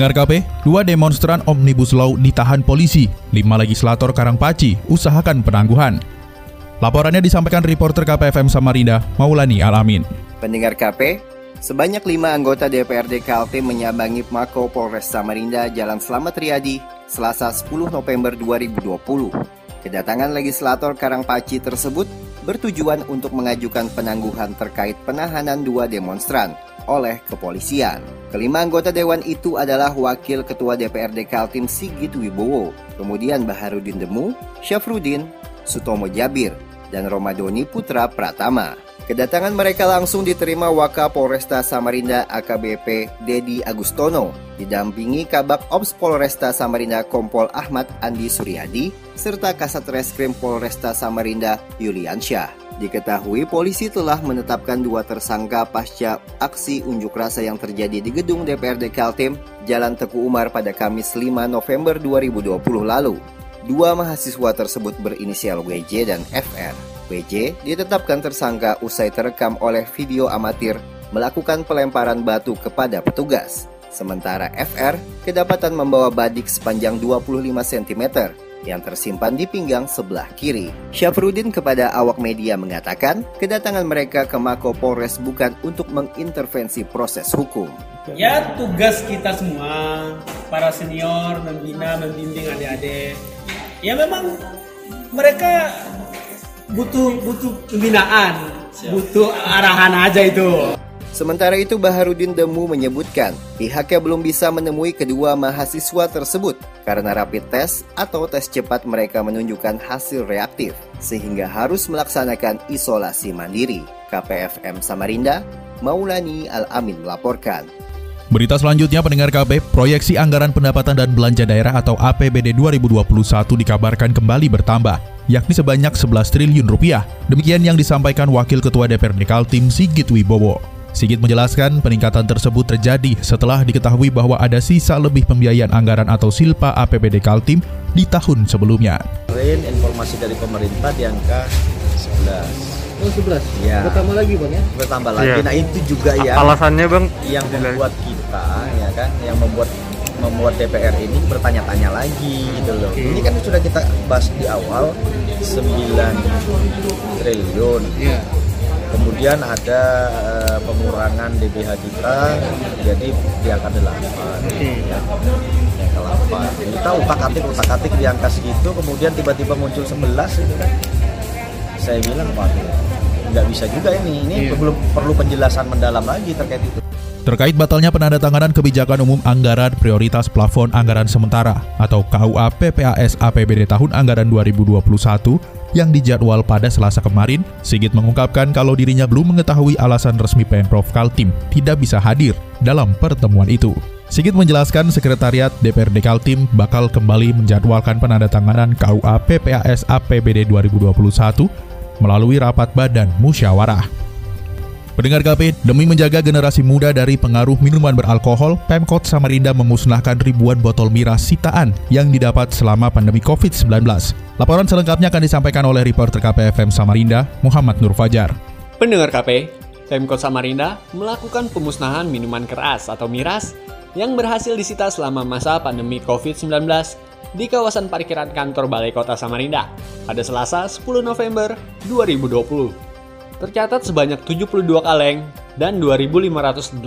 Pendengar KP, dua demonstran Omnibus Law ditahan polisi, lima legislator Karangpaci usahakan penangguhan. Laporannya disampaikan reporter KPFM Samarinda, Maulani Alamin. Pendengar KP, sebanyak lima anggota DPRD Kaltim menyambangi Mako Polres Samarinda Jalan Slamet Riyadi, Selasa 10 November 2020. Kedatangan legislator Karangpaci tersebut bertujuan untuk mengajukan penangguhan terkait penahanan dua demonstran oleh kepolisian. Kelima anggota dewan itu adalah Wakil Ketua DPRD Kaltim Sigit Wibowo, kemudian Baharudin Demu, Syafrudin, Sutomo Jabir, dan Romadoni Putra Pratama. Kedatangan mereka langsung diterima Waka Polresta Samarinda AKBP Dedi Agustono, didampingi Kabak Ops Polresta Samarinda Kompol Ahmad Andi Suryadi, serta Kasat Reskrim Polresta Samarinda Yuliansyah. Diketahui polisi telah menetapkan dua tersangka pasca aksi unjuk rasa yang terjadi di gedung DPRD Kaltim, Jalan Teku Umar pada Kamis 5 November 2020 lalu. Dua mahasiswa tersebut berinisial WJ dan FR. WJ ditetapkan tersangka usai terekam oleh video amatir melakukan pelemparan batu kepada petugas. Sementara FR kedapatan membawa badik sepanjang 25 cm yang tersimpan di pinggang sebelah kiri. Syafrudin kepada awak media mengatakan, kedatangan mereka ke Mako Polres bukan untuk mengintervensi proses hukum. Ya tugas kita semua, para senior membina, membimbing adik-adik. Ya memang mereka butuh butuh pembinaan, butuh arahan aja itu. Sementara itu Baharudin Demu menyebutkan pihaknya belum bisa menemui kedua mahasiswa tersebut karena rapid test atau tes cepat mereka menunjukkan hasil reaktif sehingga harus melaksanakan isolasi mandiri. KPFM Samarinda, Maulani Al-Amin melaporkan. Berita selanjutnya pendengar KB, proyeksi anggaran pendapatan dan belanja daerah atau APBD 2021 dikabarkan kembali bertambah, yakni sebanyak 11 triliun rupiah. Demikian yang disampaikan Wakil Ketua DPRD Kaltim Sigit Wibowo. Sigit menjelaskan peningkatan tersebut terjadi setelah diketahui bahwa ada sisa lebih pembiayaan anggaran atau silpa APBD Kaltim di tahun sebelumnya. Kemarin informasi dari pemerintah di angka 11. Oh 11? Ya. Bertambah lagi bang ya? Bertambah lagi. Iya. Nah itu juga yang Alasannya bang? yang membuat kita ya kan, yang membuat membuat DPR ini bertanya-tanya lagi gitu loh. Oke. Ini kan sudah kita bahas di awal 9 triliun. Iya. Kemudian ada eh, pengurangan DBH kita jadi di angka 8 ya. Di angka 8. Kita utak-atik utak-atik di angka segitu kemudian tiba-tiba muncul 11 itu kan. Saya bilang waduh nggak bisa juga ini. Ini Iya. belum perlu penjelasan mendalam lagi terkait itu. Terkait batalnya penandatanganan kebijakan umum anggaran prioritas plafon anggaran sementara atau KUA PPAS APBD tahun anggaran 2021 yang dijadwal pada Selasa kemarin, Sigit mengungkapkan kalau dirinya belum mengetahui alasan resmi Pemprov Kaltim tidak bisa hadir dalam pertemuan itu. Sigit menjelaskan Sekretariat DPRD Kaltim bakal kembali menjadwalkan penandatanganan KUA PPAS APBD 2021 melalui rapat badan musyawarah. Pendengar KP, demi menjaga generasi muda dari pengaruh minuman beralkohol, Pemkot Samarinda memusnahkan ribuan botol miras sitaan yang didapat selama pandemi COVID-19. Laporan selengkapnya akan disampaikan oleh reporter KPFM Samarinda, Muhammad Nur Fajar. Pendengar KP, Pemkot Samarinda melakukan pemusnahan minuman keras atau miras yang berhasil disita selama masa pandemi COVID-19 di kawasan parkiran kantor Balai Kota Samarinda pada Selasa 10 November 2020. Tercatat sebanyak 72 kaleng dan 2.586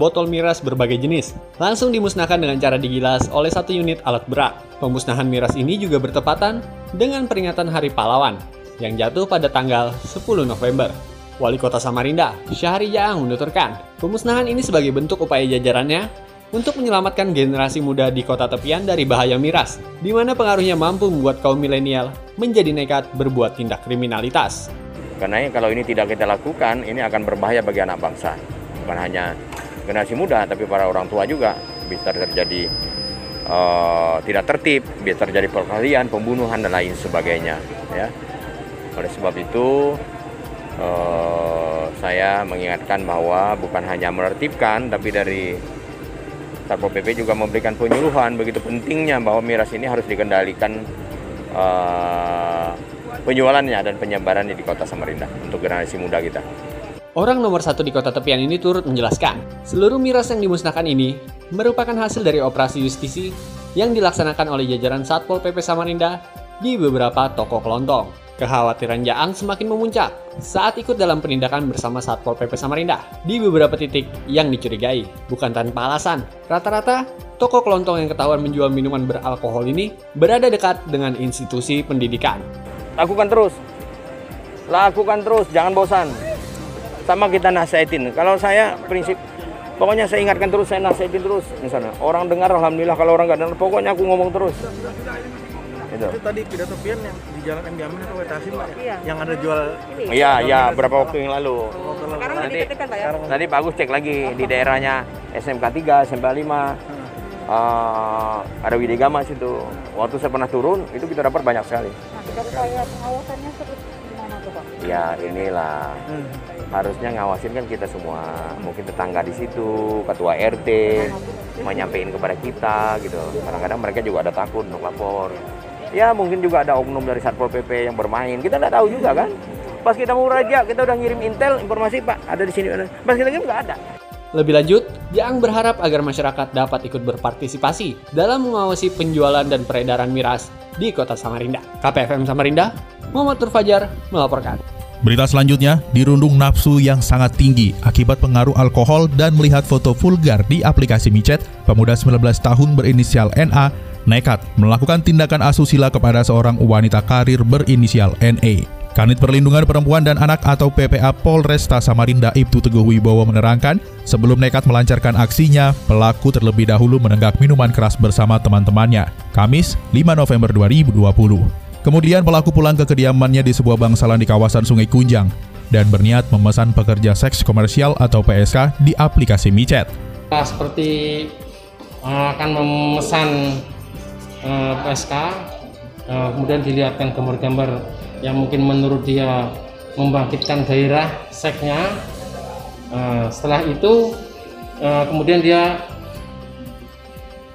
botol miras berbagai jenis langsung dimusnahkan dengan cara digilas oleh satu unit alat berat. Pemusnahan miras ini juga bertepatan dengan peringatan Hari Pahlawan yang jatuh pada tanggal 10 November. Wali Kota Samarinda, Syahri Jaang menuturkan, pemusnahan ini sebagai bentuk upaya jajarannya untuk menyelamatkan generasi muda di kota tepian dari bahaya miras, di mana pengaruhnya mampu membuat kaum milenial menjadi nekat berbuat tindak kriminalitas. Karena kalau ini tidak kita lakukan, ini akan berbahaya bagi anak bangsa. Bukan hanya generasi muda, tapi para orang tua juga bisa terjadi uh, tidak tertib, biar terjadi perkelahian, pembunuhan dan lain sebagainya. Ya, oleh sebab itu uh, saya mengingatkan bahwa bukan hanya menertibkan, tapi dari Satpol PP juga memberikan penyuluhan begitu pentingnya bahwa miras ini harus dikendalikan uh, penjualannya dan penyebarannya di kota Samarinda untuk generasi muda kita. Orang nomor satu di kota tepian ini turut menjelaskan, seluruh miras yang dimusnahkan ini merupakan hasil dari operasi justisi yang dilaksanakan oleh jajaran Satpol PP Samarinda di beberapa toko kelontong. Kekhawatiran Jaang semakin memuncak saat ikut dalam penindakan bersama Satpol PP Samarinda di beberapa titik yang dicurigai, bukan tanpa alasan. Rata-rata, toko kelontong yang ketahuan menjual minuman beralkohol ini berada dekat dengan institusi pendidikan. Lakukan terus, lakukan terus, jangan bosan. Sama kita nasihatin. Kalau saya prinsip, pokoknya saya ingatkan terus, saya nasihatin terus. Misalnya, orang dengar, alhamdulillah. Kalau orang nggak dengar, pokoknya aku ngomong terus. Itu. itu tadi pidato pian yang di Jalan M Jamin atau Wetasin Pak ya? Iya. Yang ada jual Iya, iya, berapa waktu yang lalu. Oh, Sekarang nanti, Pak ya? Nanti Pak Agus cek lagi di daerahnya SMK 3, SMK 5. Hmm. Uh, ada Widegama situ. Waktu saya pernah turun, itu kita dapat banyak sekali. Nah, saya pengawasannya seperti gimana tuh Pak? Ya inilah. Hmm. Harusnya ngawasin kan kita semua. Mungkin tetangga di situ, ketua RT, nah, menyampaikan kepada kita gitu. Kadang-kadang mereka juga ada takut untuk lapor ya mungkin juga ada oknum dari Satpol PP yang bermain. Kita tidak tahu juga kan? Pas kita mau raja kita udah ngirim intel informasi pak ada di sini. Pas kita ngirim nggak ada. Lebih lanjut, Jaang berharap agar masyarakat dapat ikut berpartisipasi dalam mengawasi penjualan dan peredaran miras di kota Samarinda. KPFM Samarinda, Muhammad Turfajar melaporkan. Berita selanjutnya, dirundung nafsu yang sangat tinggi akibat pengaruh alkohol dan melihat foto vulgar di aplikasi micet, pemuda 19 tahun berinisial NA nekat melakukan tindakan asusila kepada seorang wanita karir berinisial NE. Kanit Perlindungan Perempuan dan Anak atau PPA Polresta Samarinda Ibtu Teguh Wibowo menerangkan, sebelum nekat melancarkan aksinya, pelaku terlebih dahulu menenggak minuman keras bersama teman-temannya. Kamis, 5 November 2020. Kemudian pelaku pulang ke kediamannya di sebuah bangsalan di kawasan Sungai Kunjang dan berniat memesan pekerja seks komersial atau PSK di aplikasi micet. Seperti eh, akan memesan eh, PSK eh, kemudian dilihatkan gambar-gambar yang mungkin menurut dia membangkitkan gairah seksnya uh, setelah itu kemudian dia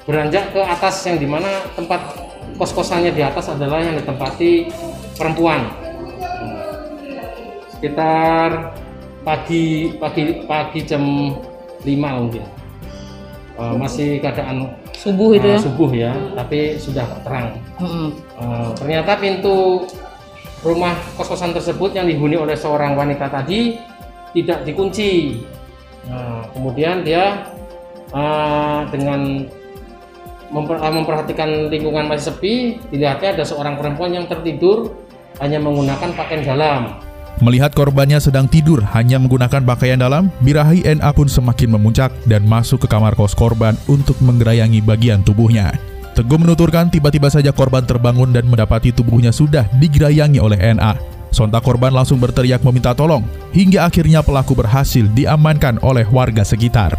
beranjak ke atas yang di mana tempat kos-kosannya di atas adalah yang ditempati perempuan. Sekitar pagi pagi pagi jam 5 mungkin. Masih keadaan subuh itu uh, ya? subuh ya tapi sudah terang. Hmm. uh, ternyata pintu rumah kos-kosan tersebut yang dihuni oleh seorang wanita tadi tidak dikunci. Nah, kemudian dia uh, dengan memper, uh, memperhatikan lingkungan masih sepi dilihatnya ada seorang perempuan yang tertidur hanya menggunakan pakaian dalam Melihat korbannya sedang tidur hanya menggunakan pakaian dalam, birahi NA pun semakin memuncak dan masuk ke kamar kos korban untuk menggerayangi bagian tubuhnya. Teguh menuturkan tiba-tiba saja korban terbangun dan mendapati tubuhnya sudah digerayangi oleh NA. Sontak korban langsung berteriak meminta tolong, hingga akhirnya pelaku berhasil diamankan oleh warga sekitar.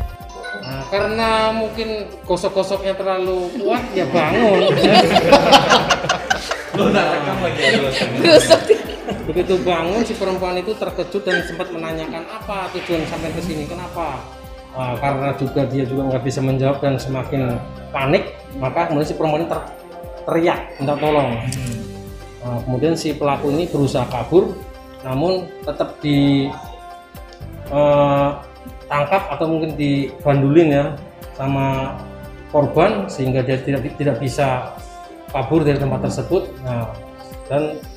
Nah, karena mungkin gosok-gosoknya terlalu kuat, ya bangun. Lu rekam lagi ya, begitu bangun si perempuan itu terkejut dan sempat menanyakan apa tujuan sampai ke sini? Kenapa? Uh, karena juga dia juga nggak bisa menjawab dan semakin panik maka kemudian si perempuan ter teriak minta tolong. Uh, kemudian si pelaku ini berusaha kabur namun tetap di uh, tangkap atau mungkin dibandulin ya sama korban sehingga dia tidak tidak bisa kabur dari tempat tersebut. Nah dan Eh,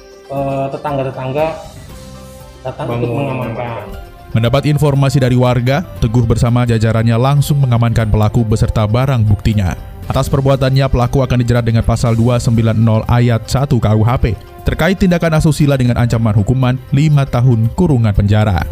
tetangga-tetangga datang untuk mengamankan. Mendapat informasi dari warga, Teguh bersama jajarannya langsung mengamankan pelaku beserta barang buktinya. Atas perbuatannya, pelaku akan dijerat dengan pasal 290 ayat 1 KUHP terkait tindakan asusila dengan ancaman hukuman 5 tahun kurungan penjara.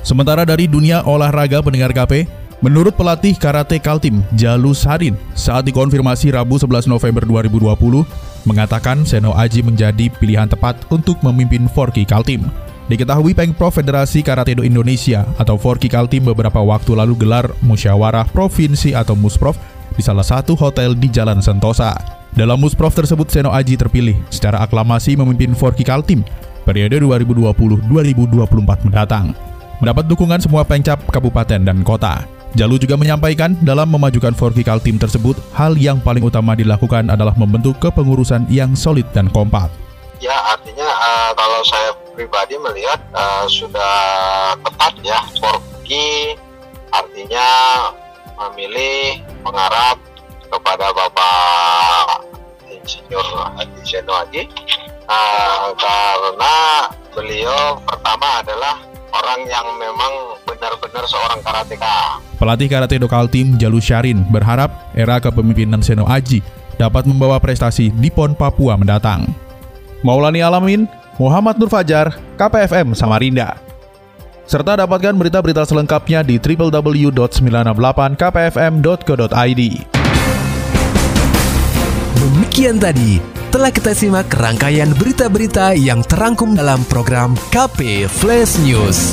Sementara dari dunia olahraga pendengar KP, menurut pelatih karate Kaltim Jalus Harin saat dikonfirmasi Rabu 11 November 2020, mengatakan Seno Aji menjadi pilihan tepat untuk memimpin Forky Kaltim. Diketahui Pengprov Federasi Karatedo Indonesia atau Forky Kaltim beberapa waktu lalu gelar musyawarah provinsi atau Musprov di salah satu hotel di Jalan Sentosa. Dalam musprov tersebut Seno Aji terpilih secara aklamasi memimpin Forky Kaltim periode 2020-2024 mendatang. Mendapat dukungan semua pengcap kabupaten dan kota. Jalu juga menyampaikan dalam memajukan Forky Kaltim tersebut, hal yang paling utama dilakukan adalah membentuk kepengurusan yang solid dan kompak. Ya artinya uh, kalau saya pribadi melihat uh, sudah tepat ya Forky artinya memilih mengharap kepada Bapak Insinyur Adi Seno Adi uh, karena beliau pertama adalah orang yang memang benar-benar seorang karateka. Pelatih karate lokal tim Jalu Syarin berharap era kepemimpinan Seno Aji dapat membawa prestasi di PON Papua mendatang. Maulani Alamin, Muhammad Nur Fajar, KPFM Samarinda. Serta dapatkan berita-berita selengkapnya di www.968kpfm.co.id. Demikian tadi telah kita simak rangkaian berita-berita yang terangkum dalam program KP Flash News.